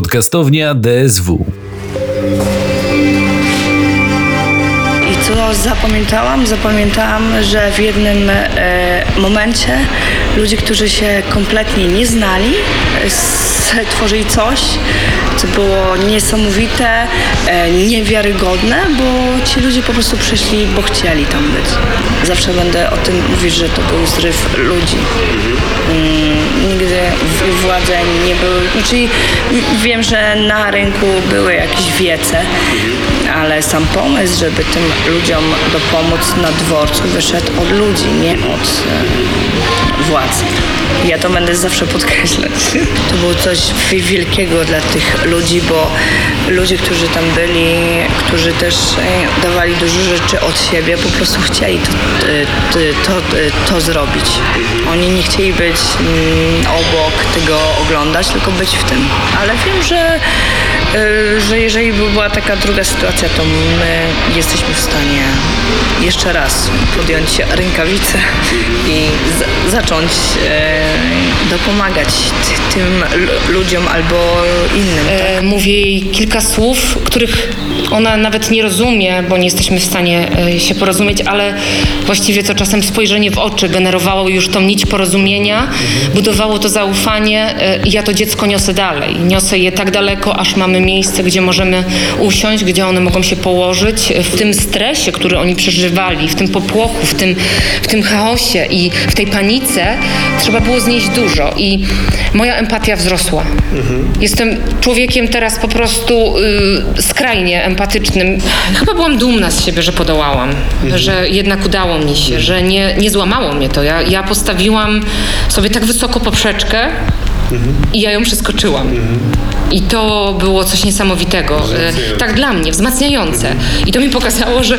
Podcastownia DSW. Co zapamiętałam? Zapamiętałam, że w jednym e, momencie ludzie, którzy się kompletnie nie znali, stworzyli coś, co było niesamowite, e, niewiarygodne, bo ci ludzie po prostu przyszli, bo chcieli tam być. Zawsze będę o tym mówić, że to był zryw ludzi. Mm, nigdy władze nie były, znaczy wiem, że na rynku były jakieś wiece, ale sam pomysł, żeby tym ludziom dopomóc na dworcu wyszedł od ludzi, nie od e, władzy. Ja to będę zawsze podkreślać. To było coś wi- wielkiego dla tych ludzi, bo ludzie, którzy tam byli, którzy też e, dawali dużo rzeczy od siebie, po prostu chcieli to, e, to, to, to zrobić. Oni nie chcieli być mm, obok tego oglądać, tylko być w tym. Ale wiem, że, e, że jeżeli by była taka druga sytuacja, to my jesteśmy w stanie Romeo. Jeszcze raz podjąć rękawice i zacząć e, dopomagać ty- tym lu- ludziom albo innym. Tak? E, Mówię jej kilka słów, których ona nawet nie rozumie, bo nie jesteśmy w stanie e, się porozumieć, ale właściwie to czasem spojrzenie w oczy generowało już tą nić porozumienia, budowało to zaufanie e, i ja to dziecko niosę dalej. Niosę je tak daleko, aż mamy miejsce, gdzie możemy usiąść, gdzie one mogą się położyć. E, W tym stresie, który oni przeżywali, w tym popłochu, w tym, w tym chaosie i w tej panice trzeba było znieść dużo i moja empatia wzrosła. Jestem człowiekiem teraz po prostu y, skrajnie empatycznym. Chyba byłam dumna z siebie, że podołałam, że jednak udało mi się, że nie, nie złamało mnie to. Ja, ja postawiłam sobie tak wysoko poprzeczkę i ja ją przeskoczyłam. I to było coś niesamowitego. Tak dla mnie, wzmacniające. I to mi pokazało, że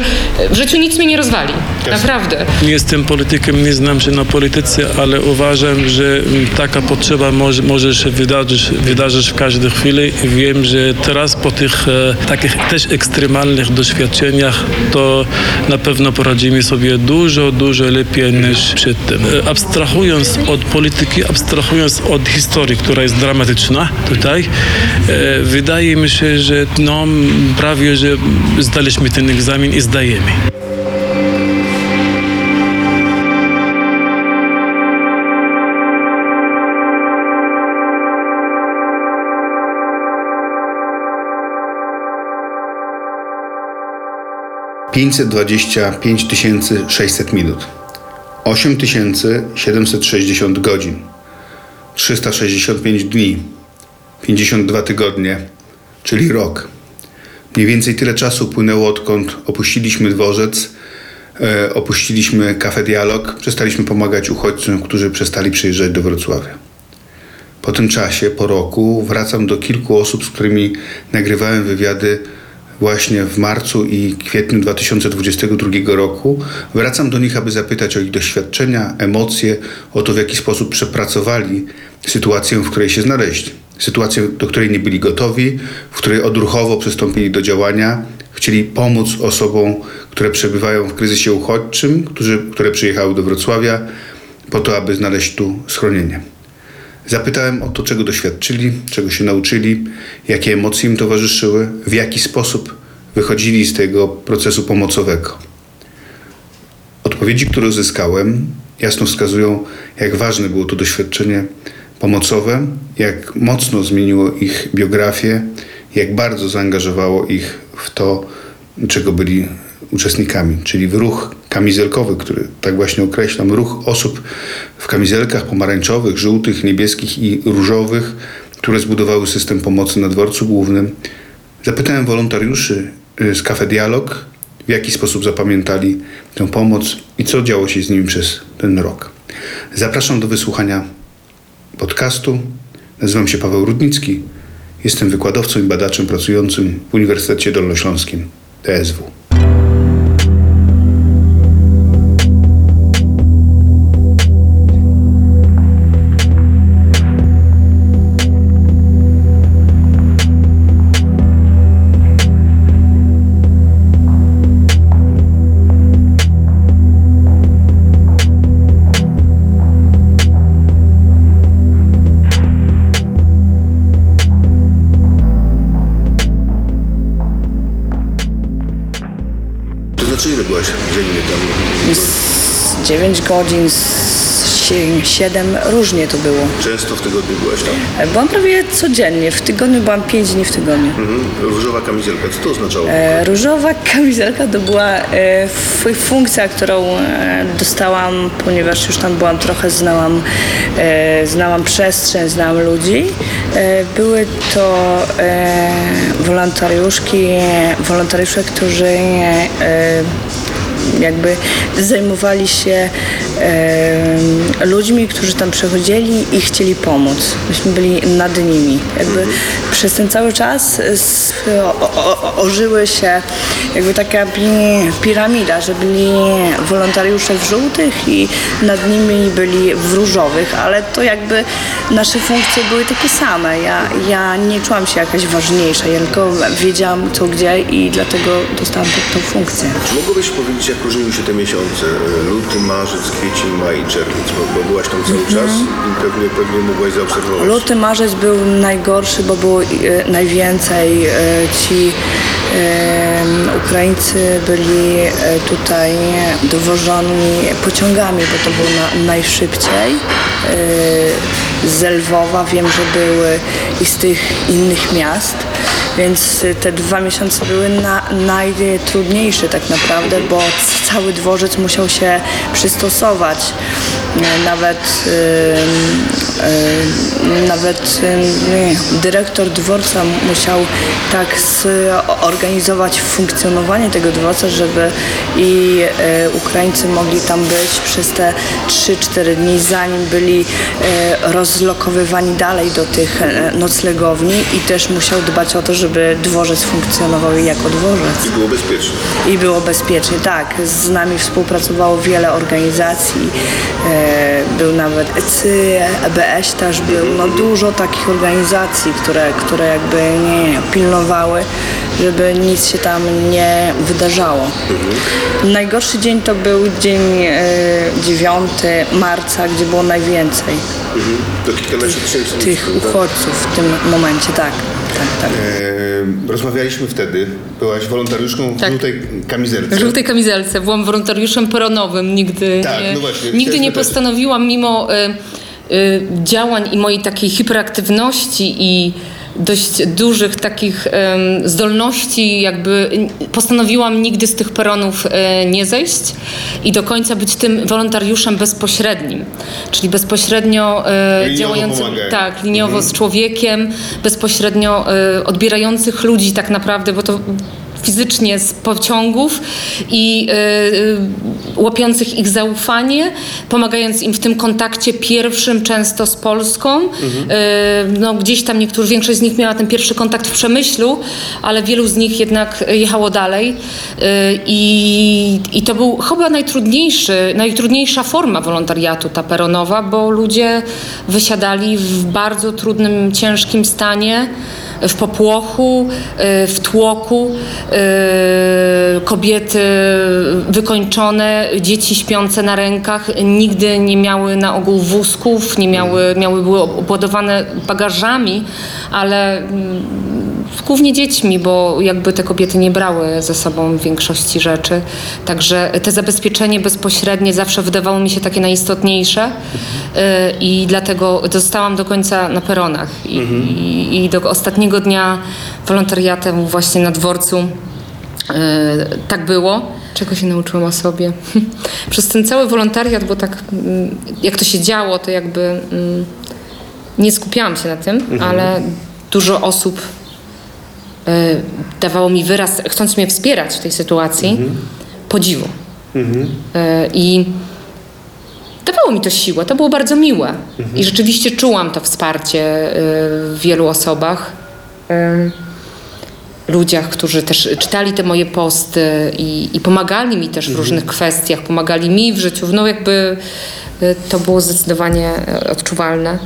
w życiu nic mnie nie rozwali. Naprawdę. Nie jestem politykiem, nie znam się na polityce, ale uważam, że taka potrzeba może, może się wydarzyć, wydarzyć w każdej chwili. I Wiem, że teraz po tych e, takich też ekstremalnych doświadczeniach to na pewno poradzimy sobie dużo, dużo lepiej niż przed tym. E, Abstrahując od polityki, abstrahując od historii, która jest dramatyczna tutaj, e, wydaje mi się, że no, prawie, że zdaliśmy ten egzamin i zdajemy. pięćset 600 minut, 8760 godzin, 365 dni, 52 tygodnie, czyli rok. Mniej więcej tyle czasu płynęło odkąd opuściliśmy dworzec, e, opuściliśmy Cafe Dialog, przestaliśmy pomagać uchodźcom, którzy przestali przyjeżdżać do Wrocławia. Po tym czasie, po roku, wracam do kilku osób, z którymi nagrywałem wywiady właśnie w marcu i kwietniu 2022 roku. Wracam do nich, aby zapytać o ich doświadczenia, emocje, o to, w jaki sposób przepracowali sytuację, w której się znaleźli. Sytuację, do której nie byli gotowi, w której odruchowo przystąpili do działania, chcieli pomóc osobom, które przebywają w kryzysie uchodźczym, którzy, które przyjechały do Wrocławia po to, aby znaleźć tu schronienie. Zapytałem o to, czego doświadczyli, czego się nauczyli, jakie emocje im towarzyszyły, w jaki sposób wychodzili z tego procesu pomocowego. Odpowiedzi, które uzyskałem, jasno wskazują, jak ważne było to doświadczenie pomocowe, jak mocno zmieniło ich biografię, jak bardzo zaangażowało ich w to, czego byli uczestnikami, czyli ruch kamizelkowy, który tak właśnie określam, ruch osób w kamizelkach pomarańczowych, żółtych, niebieskich i różowych, które zbudowały system pomocy na dworcu głównym. Zapytałem wolontariuszy y, z Cafe Dialog, w jaki sposób zapamiętali tę pomoc i co działo się z nimi przez ten rok. Zapraszam do wysłuchania podcastu. Nazywam się Paweł Rudnicki. Jestem wykładowcą i badaczem pracującym w Uniwersytecie Dolnośląskim DSW. Godzin, z 7, różnie to było. Często w tygodniu byłaś tam? Byłam prawie codziennie, w tygodniu byłam 5 dni w tygodniu. Mhm. Różowa kamizelka, co to oznaczało? E, Różowa kamizelka to była e, funkcja, którą e, dostałam, ponieważ już tam byłam trochę, znałam, e, znałam przestrzeń, znałam ludzi. E, Były to e, wolontariuszki, wolontariusze, którzy e, jakby zajmowali się e, ludźmi, którzy tam przychodzili i chcieli pomóc. Myśmy byli nad nimi. Jakby przez ten cały czas s- o, o, ożyły się jakby taka pi- piramida, że byli wolontariusze w żółtych i nad nimi byli w różowych, ale to jakby nasze funkcje były takie same. Ja, ja nie czułam się jakaś ważniejsza, ja tylko wiedziałam co gdzie i dlatego dostałam tą funkcję. Czy mogłabyś powiedzieć, jak różniły się te miesiące? Luty, marzec, kwiecień, maj i czerwiec, bo, bo byłaś tam cały czas i pewnie, pewnie mogłaś zaobserwować. Luty, marzec był najgorszy, bo było e, najwięcej. E, ci e, Ukraińcy byli e, tutaj dowożoni pociągami, bo to było na, najszybciej. E, z Lwowa wiem, że były i z tych innych miast. Więc e, te dwa miesiące były na, najtrudniejsze tak naprawdę, bo cały dworzec musiał się przystosować. Nawet, nawet dyrektor dworca musiał tak zorganizować funkcjonowanie tego dworca, żeby i e, Ukraińcy mogli tam być przez te 3-4 dni, zanim byli e, rozlokowywani dalej do tych e, noclegowni i też musiał dbać o to, żeby dworzec funkcjonował jako dworzec. I było bezpiecznie. I było bezpiecznie, tak. Z nami współpracowało wiele organizacji. E, był nawet ECY, EBS też był. No dużo takich organizacji, które, które jakby nie pilnowały, żeby nic się tam nie wydarzało. Najgorszy dzień to był dzień e, 9 marca, gdzie było najwięcej Mhm. To kilkanaście tysięcy tych prawda? uchodźców w tym momencie, tak. Tak, tak. E, rozmawialiśmy wtedy, byłaś wolontariuszką w Tak. żółtej kamizelce. W żółtej kamizelce. Byłam wolontariuszem peronowym. Nigdy Tak, nie, no właśnie, nigdy nie postanowiłam, mimo y, y, działań i mojej takiej hiperaktywności i dość dużych takich zdolności, jakby postanowiłam nigdy z tych peronów y, nie zejść i do końca być tym wolontariuszem bezpośrednim, czyli bezpośrednio Liniowo działającym pomagając. tak, liniowo z człowiekiem, bezpośrednio y, odbierających ludzi tak naprawdę, bo to fizycznie z pociągów i y, y, łapiących ich zaufanie, pomagając im w tym kontakcie pierwszym często z Polską. Y, no, gdzieś tam niektórzy, większość z nich miała ten pierwszy kontakt w Przemyślu, ale wielu z nich jednak jechało dalej. Y, i, i to był chyba najtrudniejszy, najtrudniejsza forma wolontariatu, ta peronowa, bo ludzie wysiadali w bardzo trudnym, ciężkim stanie, w popłochu, y, w tłoku, y, kobiety wykończone, dzieci śpiące na rękach, nigdy nie miały na ogół wózków, nie miały, miały były obładowane bagażami, ale mm, głównie dziećmi, bo jakby te kobiety nie brały ze sobą większości rzeczy. Także te zabezpieczenie bezpośrednie zawsze wydawało mi się takie najistotniejsze i dlatego zostałam do końca na peronach. I, i, i do ostatniego dnia wolontariatem właśnie na dworcu y, tak było. Czego się nauczyłam o sobie? Przez ten cały wolontariat, bo tak mm, jak to się działo, to jakby mm, nie skupiałam się na tym, ale dużo osób y, dawało mi wyraz, chcąc mnie wspierać w tej sytuacji, podziwu. Y, I dawało mi to siłę, to było bardzo miłe. I rzeczywiście czułam to wsparcie y, w wielu osobach. Y, ludziach, którzy też czytali te moje posty i, i pomagali mi też w różnych kwestiach, pomagali mi w życiu. No jakby y, to było zdecydowanie odczuwalne.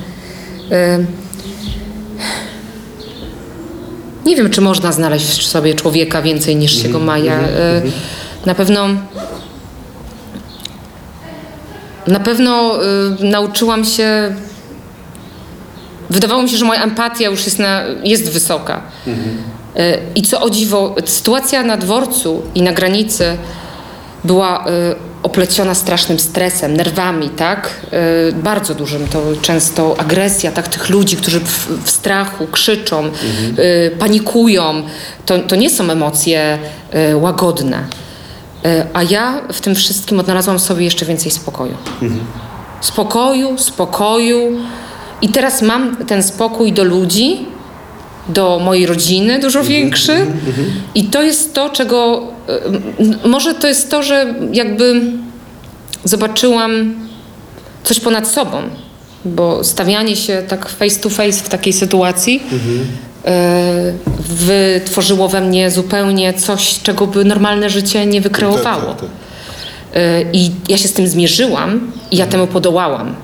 Nie wiem, czy można znaleźć w sobie człowieka więcej niż się go ma. Ja, y, na pewno na pewno y, nauczyłam się wydawało mi się, że moja empatia już jest, na, jest wysoka. Y, I co o dziwo, sytuacja na dworcu i na granicy była y, opleciona strasznym stresem, nerwami, tak? Y, bardzo dużym, to często agresja, tak? Tych ludzi, którzy w, w strachu krzyczą, y, panikują. To, to nie są emocje y, łagodne. Y, a ja w tym wszystkim odnalazłam sobie jeszcze więcej spokoju. Spokoju, spokoju. I teraz mam ten spokój do ludzi, do mojej rodziny dużo większy. I to jest to, czego. m, Może to jest to, że jakby zobaczyłam coś ponad sobą, bo stawianie się tak face to face w takiej sytuacji y, wytworzyło we mnie zupełnie coś, czego by normalne życie nie wykreowało. Tak, tak, Y, I ja się z tym zmierzyłam i ja temu podołałam.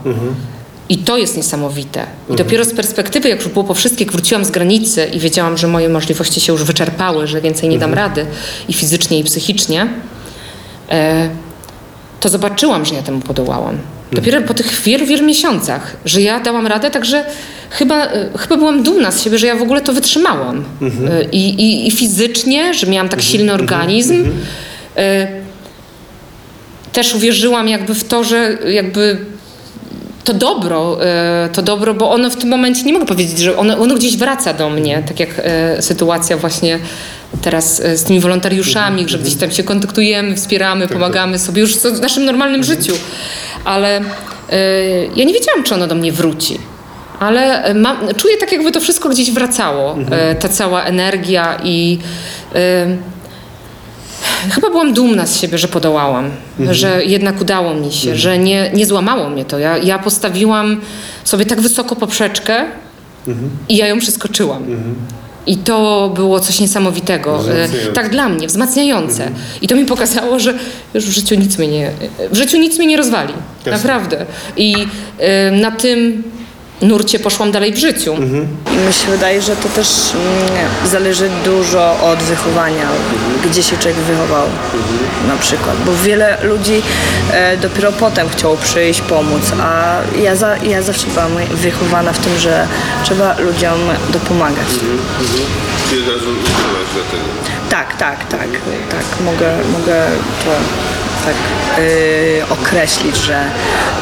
I to jest niesamowite. I dopiero z perspektywy, jak już było po wszystkich, wróciłam z granicy i wiedziałam, że moje możliwości się już wyczerpały, że więcej nie dam rady i fizycznie, i psychicznie, e, to zobaczyłam, że ja temu podołałam. Dopiero po tych wielu, wielu miesiącach, że ja dałam radę, także chyba, e, chyba byłam dumna z siebie, że ja w ogóle to wytrzymałam. E, I, i, I fizycznie, że miałam tak silny organizm. E, też uwierzyłam jakby w to, że jakby to dobro, to dobro, bo ono w tym momencie, nie mogę powiedzieć, że ono, ono gdzieś wraca do mnie, tak jak sytuacja właśnie teraz e, z tymi wolontariuszami, że gdzieś tam się kontaktujemy, wspieramy, pomagamy sobie już w naszym normalnym życiu, ale e, ja nie wiedziałam, czy ono do mnie wróci. Ale e, mam, czuję tak, jakby to wszystko gdzieś wracało, e, ta cała energia i e, Chyba byłam dumna z siebie, że podołałam, że jednak udało mi się, że nie, nie złamało mnie to. Ja, ja postawiłam sobie tak wysoko poprzeczkę i ja ją przeskoczyłam. I to było coś niesamowitego. E. Tak dla mnie, wzmacniające. I to mi pokazało, że już w życiu nic mnie nie, w życiu nic mnie nie rozwali. Naprawdę. I e, na tym nurcie poszłam dalej w życiu. I mi się wydaje, że to też mm, zależy dużo od wychowania, gdzie się człowiek wychował na przykład. Bo wiele ludzi e, dopiero potem chciało przyjść, pomóc, a ja, za, ja zawsze byłam wychowana w tym, że trzeba ludziom dopomagać. Czyli od razu ukryłaś dlatego. Tak, tak, tak, tak, mogę, mogę to tak yy, określić, że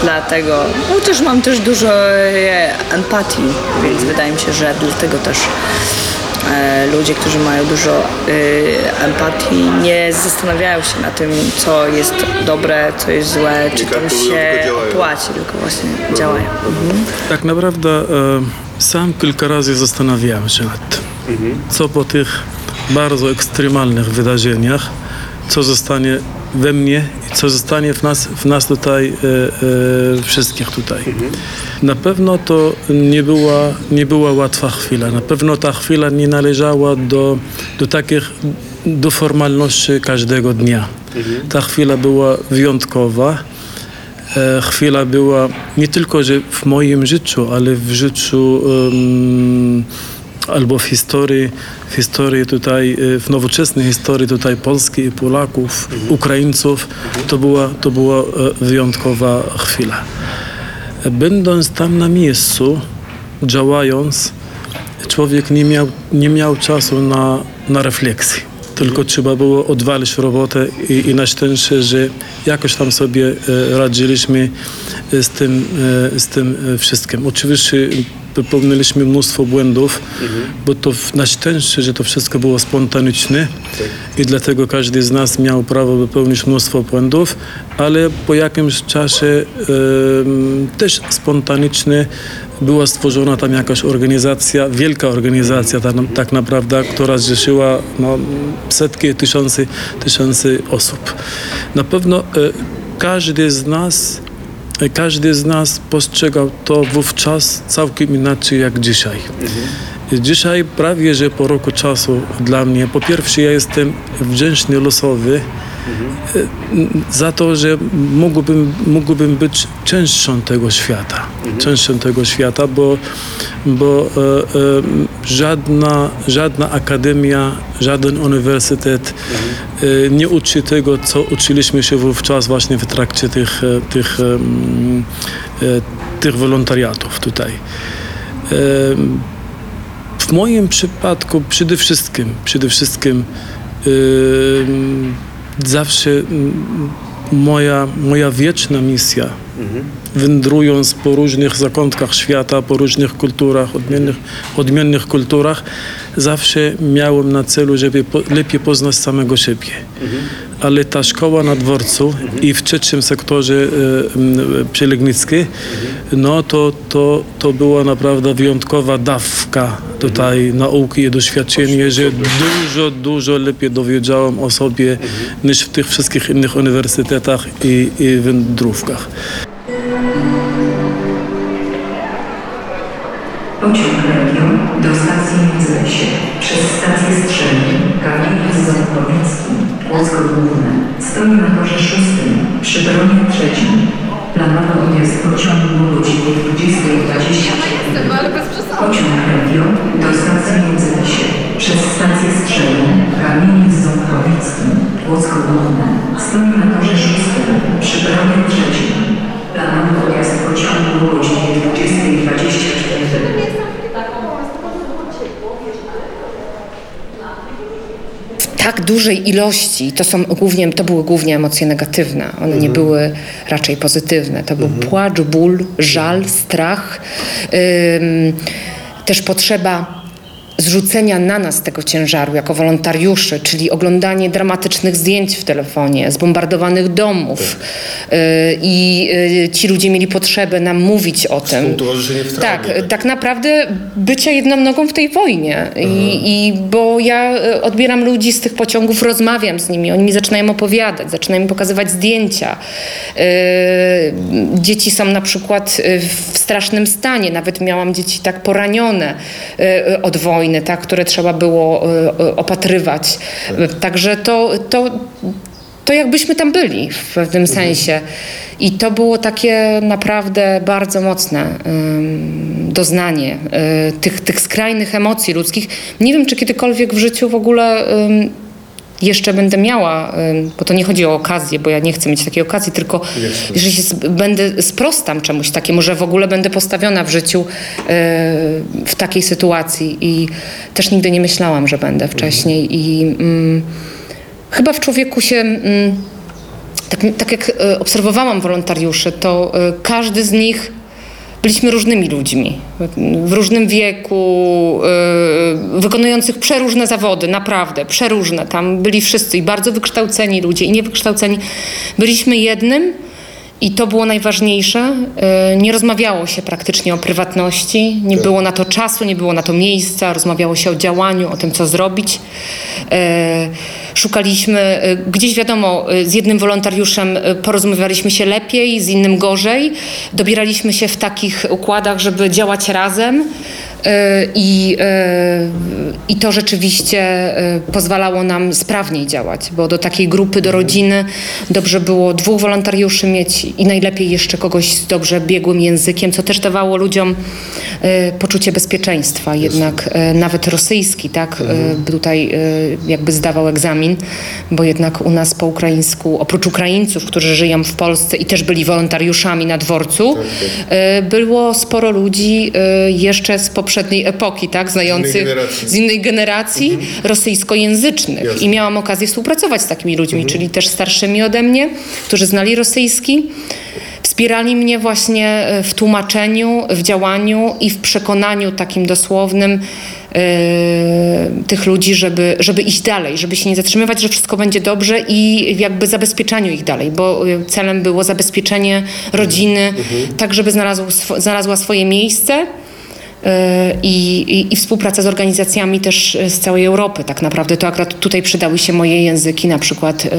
dlatego, no też mam też dużo e, empatii, więc wydaje mi się, że dlatego też e, ludzie, którzy mają dużo e, empatii, nie zastanawiają się na tym, co jest dobre, co jest złe, czy tam kalkulują, się opłaci, tylko właśnie działają. Mhm. Tak naprawdę e, sam kilka razy zastanawiałem się nad tym, co po tych bardzo ekstremalnych wydarzeniach, co zostanie we mnie co zostanie w nas, w nas tutaj, e, e, wszystkich tutaj. Na pewno to nie była, nie była łatwa chwila. Na pewno ta chwila nie należała do, do takich, do formalności każdego dnia. Ta chwila była wyjątkowa e, chwila była nie tylko, że w moim życiu, ale w życiu em, albo w historii, w historii tutaj, e, w nowoczesnej historii tutaj Polski i Polaków, Ukraińców, to była, to była e, wyjątkowa chwila. Będąc tam na miejscu, działając, człowiek nie miał, nie miał czasu na, na refleksję. Tylko trzeba było odwalić robotę i, i na szczęście, że jakoś tam sobie e, radziliśmy e, z tym, z tym wszystkim. Oczywiście popełniliśmy mnóstwo błędów, bo to na szczęście, że to wszystko było spontaniczne i dlatego każdy z nas miał prawo popełnić mnóstwo błędów, ale po jakimś czasie em, też spontanicznie była stworzona tam jakaś organizacja, wielka organizacja tak, tak naprawdę, która zrzeszyła no, setki, tysiące, tysiące osób. Na pewno e, każdy z nas e, każdy z nas postrzegał to wówczas całkiem inaczej jak dzisiaj. Dzisiaj prawie, że po roku czasu dla mnie, po pierwsze ja jestem wdzięczny losowy e, za to, że mógłbym, mógłbym być częścią tego świata. Częścią tego świata, bo, bo e, e, żadna, żadna akademia, żaden uniwersytet e, nie uczy tego, co uczyliśmy się wówczas właśnie w trakcie tych, e, tych, e, tych wolontariatów tutaj. W moim przypadku przede wszystkim, przede wszystkim zawsze moja, moja wieczna misja, wędrując po różnych zakątkach świata, po różnych kulturach, odmiennych, odmiennych kulturach, zawsze miałem na celu, żeby po, lepiej poznać samego siebie. Ale ta szkoła na dworcu i w trzecim sektorze e, m, przy Legnickiej, no to, to, to była naprawdę wyjątkowa dawka tutaj nauki i doświadczenie, że dużo, dużo lepiej dowiedziałem o sobie niż w tych wszystkich innych uniwersytetach i, i wędrówkach. Pociąg Region do stacji Międzylesie przez stację Strzelin, Kamieniec Ząbkowicki, Płocko Główne. Stoi na torze szóstym przy peronie trzecim. Planowy odjazd pociągu o godzinie 20.20. Pociąg Region do stacji Międzylesie przez stację Strzelin, Kamieniec Ząbkowicki, Płocko Główne. Stoi na torze szóstym przy peronie trzecim. Planowy odjazd pociągu o godzinie 20.24. w tak dużej ilości, to są głównie, to były głównie emocje negatywne, one nie były raczej pozytywne. To był płacz, ból, żal, strach, ym, też potrzeba zrzucenia na nas tego ciężaru jako wolontariuszy, czyli oglądanie dramatycznych zdjęć w telefonie, zbombardowanych domów. Y, I y, ci ludzie mieli potrzebę nam mówić o tym. W Tak, tak. tak naprawdę bycia jedną nogą w tej wojnie. I, I bo ja e, odbieram ludzi z tych pociągów, rozmawiam z nimi, oni mi zaczynają opowiadać, zaczynają mi pokazywać zdjęcia. Dzieci są na przykład w strasznym stanie, nawet miałam dzieci tak poranione od wojny, tak, które trzeba było e, e, opatrywać. E, Także to, to, to jakbyśmy tam byli w pewnym sensie. I to było takie naprawdę bardzo mocne ym, doznanie y, tych, tych skrajnych emocji ludzkich. Nie wiem, czy kiedykolwiek w życiu w ogóle ym, jeszcze będę miała, bo to nie chodzi o okazję, bo ja nie chcę mieć takiej okazji, tylko jeżeli się będę sprostam czemuś takiemu, że w ogóle będę postawiona w życiu y, w takiej sytuacji i też nigdy nie myślałam, że będę wcześniej i mm, chyba w człowieku się mm, tak, tak jak e, obserwowałam wolontariuszy, to e, każdy z nich byliśmy różnymi ludźmi, w różnym wieku, e, wykonujących przeróżne zawody, naprawdę, przeróżne. Tam byli wszyscy i bardzo wykształceni ludzie i niewykształceni. Byliśmy jednym i to było najważniejsze. E, Nie rozmawiało się praktycznie o prywatności, nie było na to czasu, nie było na to miejsca, rozmawiało się o działaniu, o tym, co zrobić. E, Szukaliśmy, e, gdzieś wiadomo, z jednym wolontariuszem porozumiewaliśmy się lepiej, z innym gorzej. Dobieraliśmy się w takich układach, żeby działać razem. E, I, e, I to rzeczywiście e, pozwalało nam sprawniej działać, bo do takiej grupy, do rodziny dobrze było dwóch wolontariuszy mieć i najlepiej jeszcze kogoś z dobrze biegłym językiem, co też dawało ludziom poczucie bezpieczeństwa. Jednak nawet rosyjski, tak, e, tutaj jakby zdawał egzamin, bo jednak u nas po ukraińsku, oprócz Ukraińców, którzy żyją w Polsce i też byli wolontariuszami na dworcu, e, było sporo ludzi jeszcze z poprzedniej epoki, tak, znających generacji. z innej generacji rosyjskojęzycznych. Jasne. I miałam okazję współpracować z takimi ludźmi, czyli też starszymi ode mnie, którzy znali rosyjski. Wspierali mnie właśnie e, w tłumaczeniu, w działaniu i w przekonaniu takim dosłownym e, tych ludzi, żeby, żeby iść dalej, żeby się nie zatrzymywać, że wszystko będzie dobrze i jakby zabezpieczaniu ich dalej, bo e, celem było zabezpieczenie rodziny, tak żeby znalazł, znalazła swoje miejsce. E, I, i, I współpraca z organizacjami też e, z całej Europy. Tak naprawdę to akurat tutaj przydały się moje języki, na przykład e,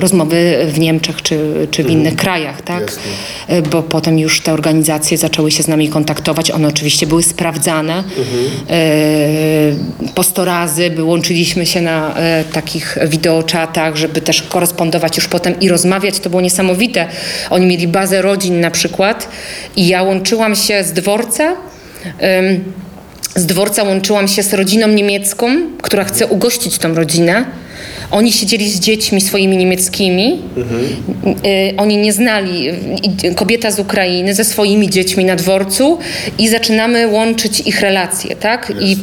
rozmowy w Niemczech czy, czy w innych krajach, tak? Jasne. Bo potem już te organizacje zaczęły się z nami kontaktować. One oczywiście były sprawdzane e, po sto razy, by łączyliśmy się na takich wideoczatach, żeby też korespondować już potem i rozmawiać. To było niesamowite. Oni mieli bazę rodzin na przykład i ja łączyłam się z dworca. Z dworca łączyłam się z rodziną niemiecką, która chce ugościć tą rodzinę. Oni siedzieli z dziećmi swoimi niemieckimi. Y, Oni nie znali y, kobieta z Ukrainy ze swoimi dziećmi na dworcu i zaczynamy łączyć ich relacje, tak? I,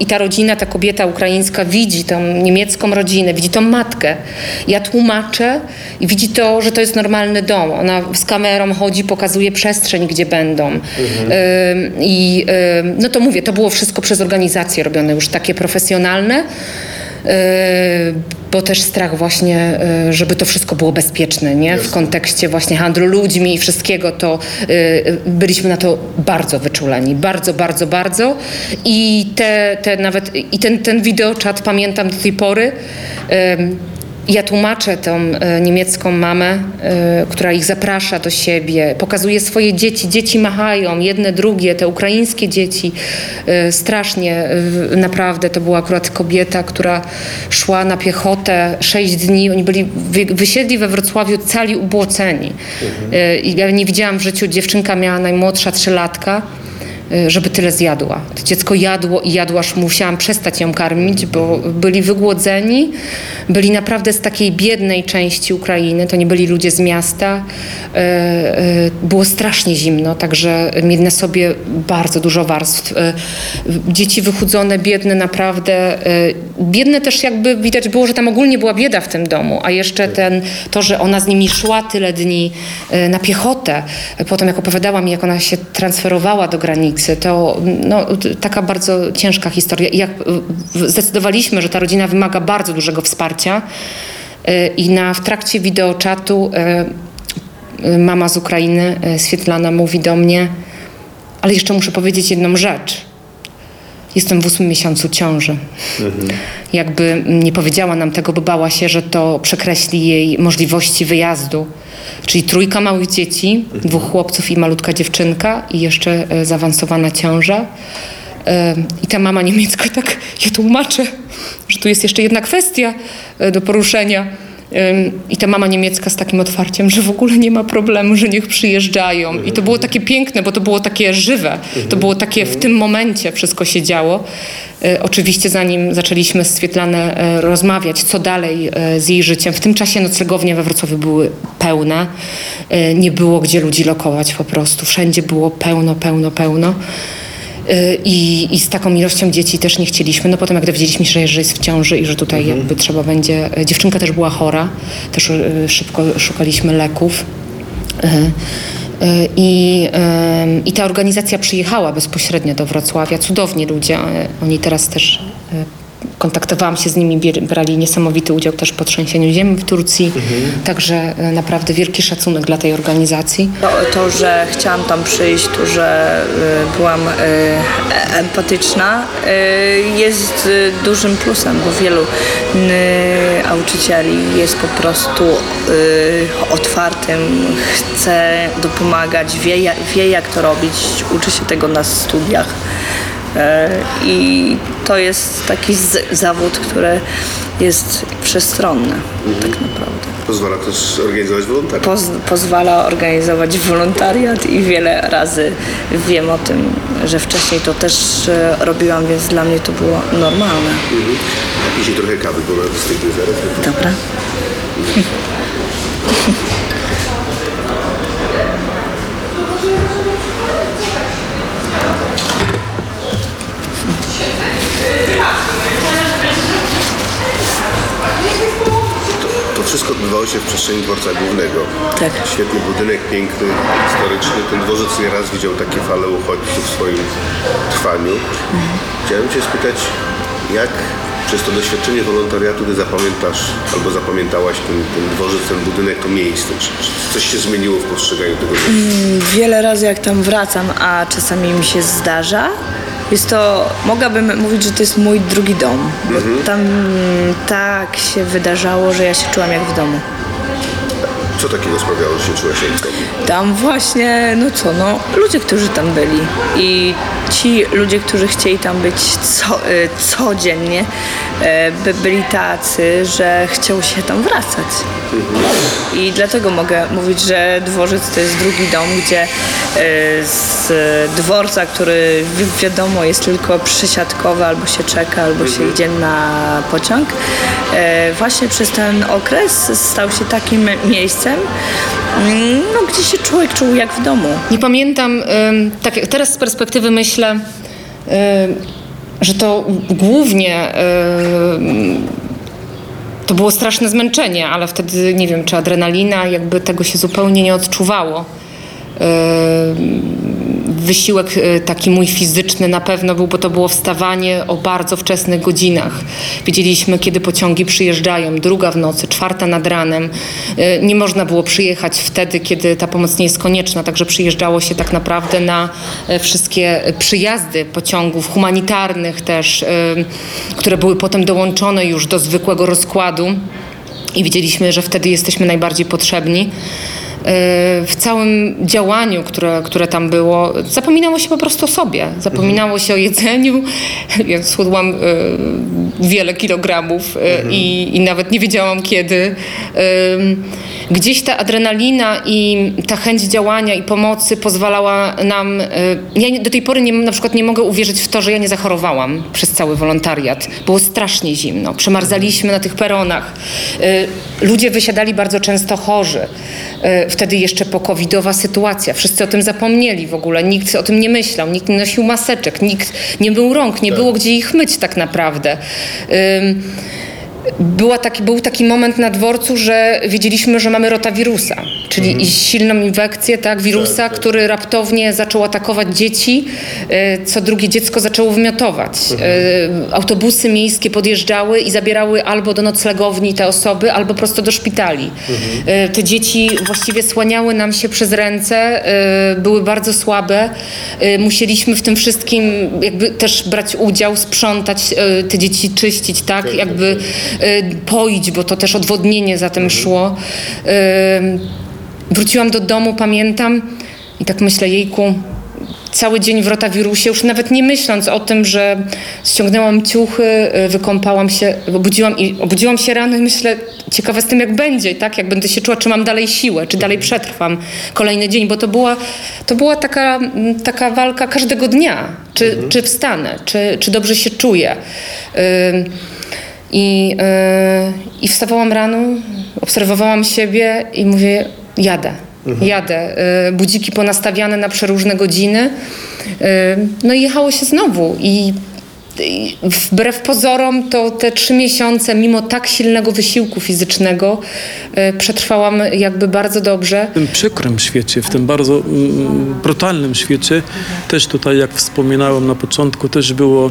I ta rodzina, ta kobieta ukraińska widzi tą niemiecką rodzinę, widzi tą matkę. Ja tłumaczę i widzi to, że to jest normalny dom. Ona z kamerą chodzi, pokazuje przestrzeń, gdzie będą. Ym, I ym, no to mówię, to było wszystko przez organizacje robione już takie profesjonalne. Yy, bo też strach właśnie, yy, żeby to wszystko było bezpieczne, nie? W kontekście właśnie handlu ludźmi i wszystkiego, to yy, byliśmy na to bardzo wyczuleni. Bardzo, bardzo, bardzo. I te, te nawet, i ten, ten wideoczat pamiętam do tej pory. Ja tłumaczę tą e, niemiecką mamę, e, która ich zaprasza do siebie, pokazuje swoje dzieci. Dzieci machają, jedne, drugie, te ukraińskie dzieci. E, strasznie, naprawdę, to była akurat kobieta, która szła na piechotę sześć dni. Oni byli, wy, wysiedli we Wrocławiu cali ubłoceni. I ja nie widziałam w życiu, dziewczynka miała najmłodsza trzylatka żeby tyle zjadła. To dziecko jadło i jadło, aż musiałam przestać ją karmić, bo byli wygłodzeni, byli naprawdę z takiej biednej części Ukrainy, to nie byli ludzie z miasta. Y, y, Było strasznie zimno, także mieli na sobie bardzo dużo warstw. Y, Dzieci wychudzone, biedne naprawdę. y, Biedne też jakby widać było, że tam ogólnie była bieda w tym domu, a jeszcze ten, to, że ona z nimi szła tyle dni y, na piechotę, potem jak opowiadała mi, jak ona się transferowała do granicy, to no, taka bardzo ciężka historia. I jak zdecydowaliśmy, że ta rodzina wymaga bardzo dużego wsparcia y, i na, w trakcie wideoczatu y, y, mama z Ukrainy, Swietlana, mówi do mnie, ale jeszcze muszę powiedzieć jedną rzecz. Jestem w ósmym miesiącu ciąży. Jakby nie powiedziała nam tego, bo bała się, że to przekreśli jej możliwości wyjazdu. Czyli trójka małych dzieci, dwóch chłopców i malutka dziewczynka i jeszcze e, zaawansowana ciąża. E, I ta mama niemiecka tak, ja tłumaczę, że tu jest jeszcze jedna kwestia e, do poruszenia. I ta mama niemiecka z takim otwarciem, że w ogóle nie ma problemu, że niech przyjeżdżają. I to było takie piękne, bo to było takie żywe. To było takie w tym momencie wszystko się działo. E, oczywiście zanim zaczęliśmy z Swietlanę e, rozmawiać, co dalej e, z jej życiem, w tym czasie noclegownie we Wrocławiu były pełne. Nie było gdzie ludzi lokować po prostu. Wszędzie było pełno, pełno, pełno. Y, I, I z taką ilością dzieci też nie chcieliśmy. No potem jak dowiedzieliśmy się, że jest w ciąży i że tutaj jakby trzeba będzie... y, Dziewczynka też była chora, też y, szybko szukaliśmy leków. I, I ta organizacja przyjechała bezpośrednio do Wrocławia. Cudowni ludzie. Oni teraz też kontaktowałam się z nimi, brali niesamowity udział też w trzęsieniu ziemi w Turcji. Także y, naprawdę wielki szacunek dla tej organizacji. To, to, że chciałam tam przyjść, to, że y, byłam y, e- empatyczna, y, jest dużym plusem, bo wielu nauczycieli jest po prostu otwartym, chce dopomagać, wie, wie jak to robić, uczy się tego na studiach. E, I to jest taki zawód, który jest wszechstronny, tak naprawdę. Pozwala też organizować wolontariat. Poz, pozwala organizować wolontariat i wiele razy wiem o tym, że wcześniej to też e, robiłam, więc dla mnie to było normalne. Napij się trochę kawy, bo wystygnie zaraz. Dobra. To wszystko odbywało się w przestrzeni dworca głównego. Tak. Świetny budynek, piękny, historyczny. Ten dworzec nieraz widział takie fale uchodźców w swoim trwaniu. Chciałem Cię spytać, jak przez to doświadczenie wolontariatu Ty zapamiętasz albo zapamiętałaś ten, ten dworzec, ten budynek, to miejsce? Czy, czy coś się zmieniło w postrzeganiu tego miejsca? Wiele razy jak tam wracam, a czasami mi się zdarza, jest to, mogłabym mówić, że to jest mój drugi dom, bo tam tak się wydarzało, że ja się czułam jak w domu. Co takiego sprawiało, że się czułaś jak Tam właśnie, no co, no ludzie, którzy tam byli. I ci ludzie, którzy chcieli tam być co, y, codziennie, by byli tacy, że chciał się tam wracać. I dlatego mogę mówić, że dworzec to jest drugi dom, gdzie e, z dworca, który wi- wiadomo jest tylko przysiadkowy, albo się czeka, albo się idzie na pociąg, e, właśnie przez ten okres stał się takim miejscem, mm, no, gdzie się człowiek czuł jak w domu. Nie pamiętam, tak teraz z perspektywy myślę, że to głównie to było straszne zmęczenie, ale wtedy nie wiem, czy adrenalina, jakby tego się zupełnie nie odczuwało. Wysiłek y, taki mój fizyczny na pewno był, bo to było wstawanie o bardzo wczesnych godzinach. Wiedzieliśmy, kiedy pociągi przyjeżdżają, druga w nocy, czwarta nad ranem. Y, Nie można było przyjechać wtedy, kiedy ta pomoc nie jest konieczna, także przyjeżdżało się tak naprawdę na e, wszystkie przyjazdy pociągów humanitarnych też, y, które były potem dołączone już do zwykłego rozkładu i wiedzieliśmy, że wtedy jesteśmy najbardziej potrzebni. E, W całym działaniu, które, które tam było, zapominało się po prostu o sobie. Zapominało się o jedzeniu. Ja schudłam e, wiele kilogramów e, i, i nawet nie wiedziałam kiedy. Gdzieś ta adrenalina i ta chęć działania i pomocy pozwalała nam. Ja do tej pory nie, na przykład nie mogę uwierzyć w to, że ja nie zachorowałam przez cały wolontariat. Było strasznie zimno. Przemarzaliśmy na tych peronach. Ludzie wysiadali bardzo często chorzy. Wtedy jeszcze pokowidowa sytuacja. Wszyscy o tym zapomnieli w ogóle. Nikt o tym nie myślał. Nikt nie nosił maseczek. Nikt nie mył rąk. Nie było gdzie ich myć tak naprawdę. Ym, była taki, był taki moment na dworcu, że wiedzieliśmy, że mamy rotawirusa, czyli silną infekcję tak, wirusa, który raptownie zaczął atakować dzieci. E, Co drugie dziecko zaczęło wymiotować. E, Autobusy miejskie podjeżdżały i zabierały albo do noclegowni te osoby, albo prosto do szpitali. E, Te dzieci właściwie słaniały nam się przez ręce, były bardzo słabe. Musieliśmy w tym wszystkim jakby też brać udział, sprzątać te dzieci, czyścić, tak, jakby e, poić, bo to też odwodnienie za tym szło. E, Wróciłam do domu, pamiętam i tak myślę, jejku, cały dzień w rotawirusie, już nawet nie myśląc o tym, że ściągnęłam ciuchy, y, wykąpałam się, obudziłam, i, obudziłam się rano i myślę, ciekawa z tym jak będzie, tak? Jak będę się czuła, czy mam dalej siłę, czy dalej przetrwam kolejny dzień, bo to była, to była taka, taka walka każdego dnia, czy, czy wstanę, czy, czy dobrze się czuję. I, yy, I wstawałam rano, obserwowałam siebie i mówię, jadę. Jadę. Yy, budziki ponastawiane na przeróżne godziny. Yy, no i jechało się znowu. I wbrew pozorom to te trzy miesiące, mimo tak silnego wysiłku fizycznego, yy, przetrwałam jakby bardzo dobrze. W tym przykrym świecie, w tym bardzo mm, brutalnym świecie, też tutaj, jak wspominałem na początku, też było,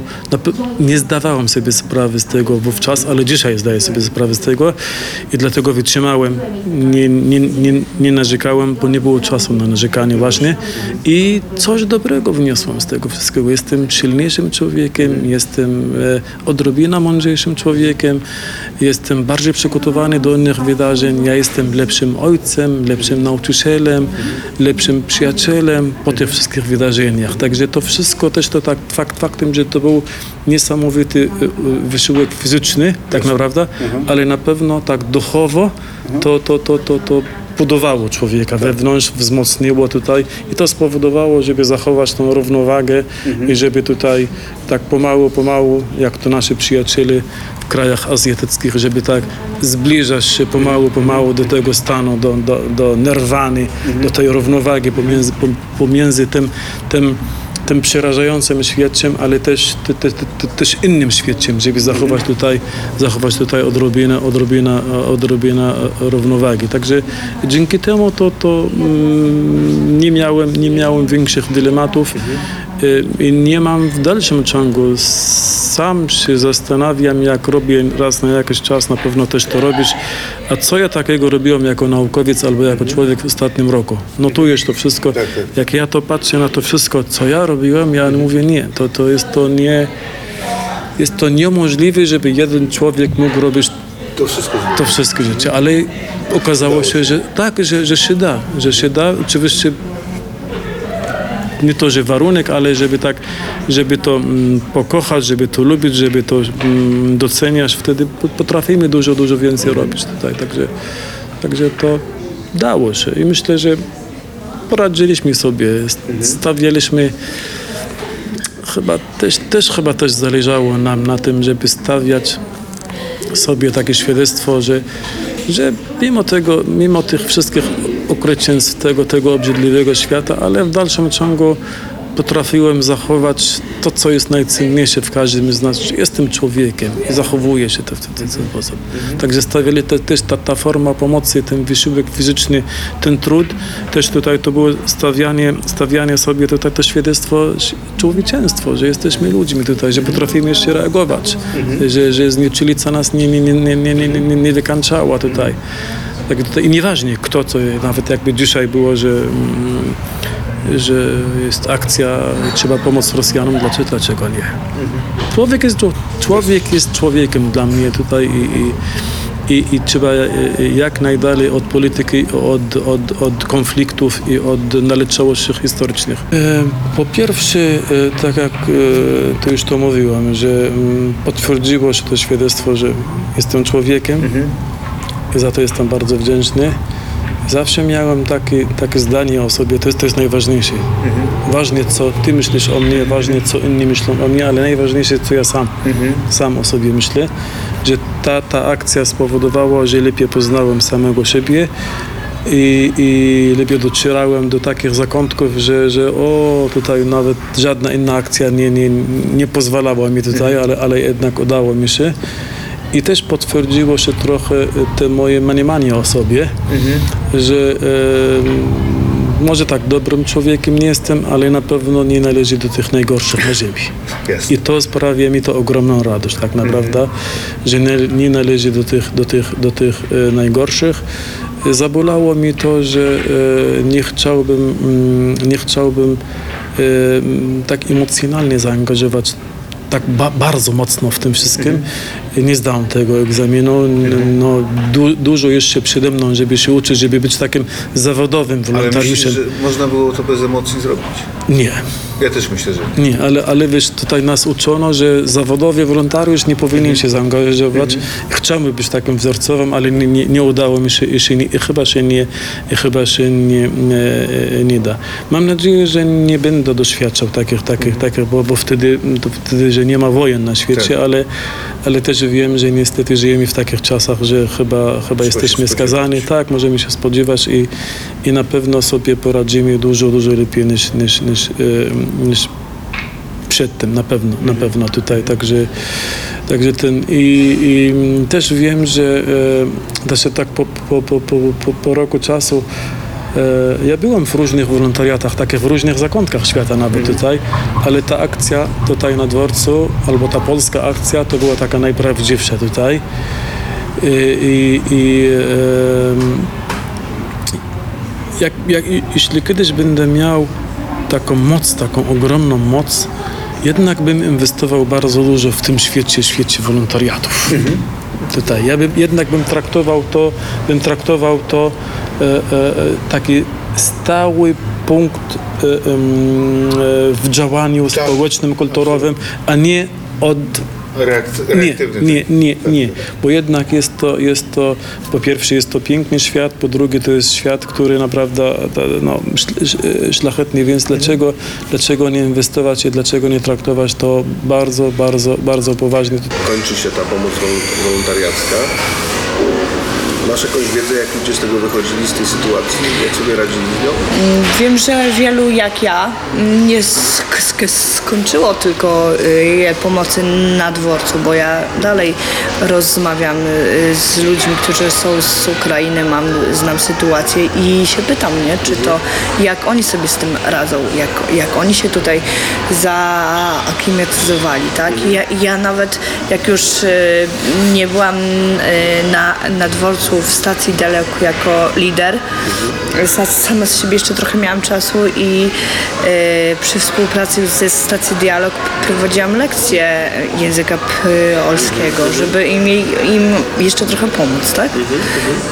nie zdawałem sobie sprawy z tego wówczas, ale dzisiaj zdaję sobie sprawę z tego i dlatego wytrzymałem, nie, nie, nie, nie narzekałem, bo nie było czasu na narzekanie właśnie i coś dobrego wniosłem z tego wszystkiego. Jestem silniejszym człowiekiem, jestem e, odrobinę mądrzejszym człowiekiem, jestem bardziej przygotowany do innych wydarzeń, ja jestem lepszym ojcem, lepszym nauczycielem, lepszym przyjacielem po tych wszystkich wydarzeniach. Także to wszystko też to tak fakt faktem, że to był niesamowity e, e, wysiłek fizyczny, tak naprawdę, ale na pewno tak duchowo to, to, to, to, to budowało człowieka wewnątrz, wzmocniło tutaj i to spowodowało, żeby zachować tą równowagę i żeby tutaj tak pomału, pomału, jak to nasi przyjaciele w krajach azjatyckich, żeby tak zbliżać się pomału, pomału do tego stanu, do, do, do nirwany, do tej równowagi pomiędzy, pomiędzy tym, tym tym przerażającym świadczem, ale też, te, te, te, też innym świadczem, żeby zachować tutaj, zachować tutaj odrobinę, odrobinę, odrobinę równowagi. Także dzięki temu to, to mm, nie, miałem, nie miałem większych dylematów i nie mam w dalszym ciągu. Sam się zastanawiam, jak robię raz na jakiś czas, na pewno też to robisz, a co ja takiego robiłem jako naukowiec albo jako człowiek w ostatnim roku. Notujesz to wszystko. Jak ja to patrzę na to wszystko, co ja robiłem, ja mówię nie, to, to jest to nie, jest to niemożliwe, żeby jeden człowiek mógł robić To wszystko to wszystkie rzeczy, ale okazało się, że tak, że, że się da, że się da. Oczywiście nie to, że warunek, ale żeby tak, żeby to mm, pokochać, żeby to lubić, żeby to mm, doceniać, wtedy po- potrafimy dużo, dużo więcej robić tutaj. Także, także to dało się. I myślę, że poradziliśmy sobie, stawialiśmy chyba też, też chyba też zależało nam na tym, żeby stawiać sobie takie świadectwo, że, że mimo tego, mimo tych wszystkich okrucieństw tego, tego obrzydliwego świata, ale w dalszym ciągu potrafiłem zachować to, co jest najcenniejsze w każdym z nas, jestem człowiekiem i zachowuję się to w ten sposób. Także stawiali te, też ta, ta forma pomocy, ten wysiłek fizyczny, ten trud, też tutaj to było stawianie, stawianie sobie tutaj to świadectwo, człowieczeństwo, że jesteśmy ludźmi tutaj, że potrafimy jeszcze reagować, że, że znieczulica nas nie, nie, nie, nie, nie, nie, nie wykańczała tutaj. Tak, tutaj. I nieważnie kto, co nawet jakby dzisiaj było, że, mm, że jest akcja, trzeba pomóc Rosjanom, dlaczego, dlaczego nie? Człowiek jest, czł- człowiek jest człowiekiem dla mnie tutaj i, i, i, i trzeba e, jak najdalej od polityki, od, od, od konfliktów i od naleciałości historycznych. E, Po pierwsze, e, tak jak e, to już to mówiłem, że mm, potwierdziło się to świadectwo, że jestem człowiekiem i za to jestem bardzo wdzięczny. Zawsze miałem takie, takie zdanie o sobie, to jest, to jest najważniejsze. Ważne, co ty myślisz o mnie, ważne, co inni myślą o mnie, ale najważniejsze, co ja sam, sam o sobie myślę. Że ta, ta akcja spowodowała, że lepiej poznałem samego siebie i, i lepiej docierałem do takich zakątków, że, że o, tutaj nawet żadna inna akcja nie, nie, nie pozwalała mi tutaj, ale, ale jednak udało mi się. I też potwierdziło się trochę e, te moje mniemanie o sobie, że e, może tak dobrym człowiekiem nie jestem, ale na pewno nie należy do tych najgorszych na ziemi. Jasne. I to sprawia mi to ogromną radość, tak naprawdę, że nie, nie należy do tych, do tych, do tych e, najgorszych. Zabolało mi to, że nie chciałbym, mm, nie chciałbym tak emocjonalnie zaangażować tak ba- bardzo mocno w tym wszystkim. Nie zdałem tego egzaminu. No, du- dużo jeszcze przede mną, żeby się uczyć, żeby być takim zawodowym Ale myślisz, wolontariuszem. że można było to bez emocji zrobić? Nie. Ja też myślę, że Nie, ale, ale wiesz, tutaj nas uczono, że zawodowy wolontariusz nie powinien się zaangażować. Chciałbym być takim wzorcowym, ale nie, nie, nie udało mi się i, się nie, i chyba się nie, chyba się nie, nie, nie da. Mam nadzieję, że nie będę doświadczał takich, takich, takich bo, bo wtedy, wtedy, że nie ma wojen na świecie, Tak. ale, ale też wiem, że niestety żyjemy w takich czasach, że chyba, chyba jesteśmy się skazani. Tak, możemy się spodziewać i, i na pewno sobie poradzimy dużo, dużo lepiej niż, niż, niż, e, niż przed tym, na pewno, na pewno tutaj, także, także ten i, i też wiem, że e, też tak po, po, po, po, po, roku czasu ja byłem w różnych wolontariatach, takich w różnych zakątkach świata nawet tutaj, ale ta akcja tutaj na dworcu, albo ta polska akcja, to była taka najprawdziwsza tutaj. I, i, i jak, jak, jeśli kiedyś będę miał taką moc, taką ogromną moc, jednak bym inwestował bardzo dużo w tym świecie, świecie wolontariatów. Tutaj. Ja bym, jednak bym traktował to, bym traktował to e, e, taki stały punkt e, e, w działaniu społecznym, kulturowym, a nie od reakc- nie, nie, nie, nie, bo jednak jest to, jest to, po pierwsze jest to piękny świat, po drugie to jest świat, który naprawdę no, sz- szlachetny, więc dlaczego, dlaczego nie inwestować i dlaczego nie traktować to bardzo, bardzo, bardzo poważnie. Kończy się ta pomoc wol- wolontariacka. Masz jakąś wiedzę, jak ludzie z tego wychodzili, z tej sytuacji? Jak sobie radzili z nią? Wiem, że wielu jak ja nie sk- sk- skończyło tylko y, pomocy na dworcu, bo ja dalej rozmawiam y, z ludźmi, którzy są z Ukrainy, mam, znam sytuację i się pytam, nie, czy to jak oni sobie z tym radzą, jak, jak oni się tutaj zaaklimatyzowali, tak? Ja, ja nawet jak już y, nie byłam y, na, na dworcu w stacji Dialog jako lider. Sa- Sama z siebie jeszcze trochę miałam czasu i e, przy współpracy ze stacji Dialog prowadziłam lekcje języka polskiego, żeby im, im jeszcze trochę pomóc, tak?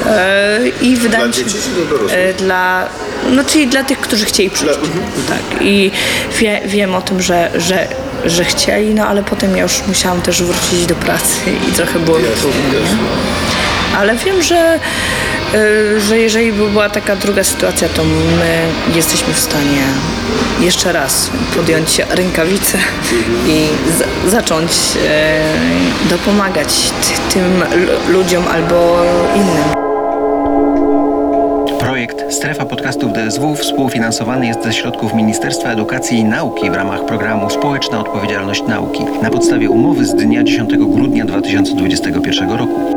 E, I wydaje Dla mi się, dla e, dla, no czyli dla tych, którzy chcieli przyjść. Tak. I wie, wiem o tym, że, że, że chcieli, no ale potem ja już musiałam też wrócić do pracy i trochę było. Nie? Ale wiem, że, y, że jeżeli by była taka druga sytuacja, to my jesteśmy w stanie jeszcze raz podjąć rękawice i z, zacząć y, dopomagać ty, tym lu- ludziom albo innym. Projekt Strefa Podcastów DSW współfinansowany jest ze środków Ministerstwa Edukacji i Nauki w ramach programu Społeczna Odpowiedzialność Nauki na podstawie umowy z dnia 10 grudnia 2021 roku.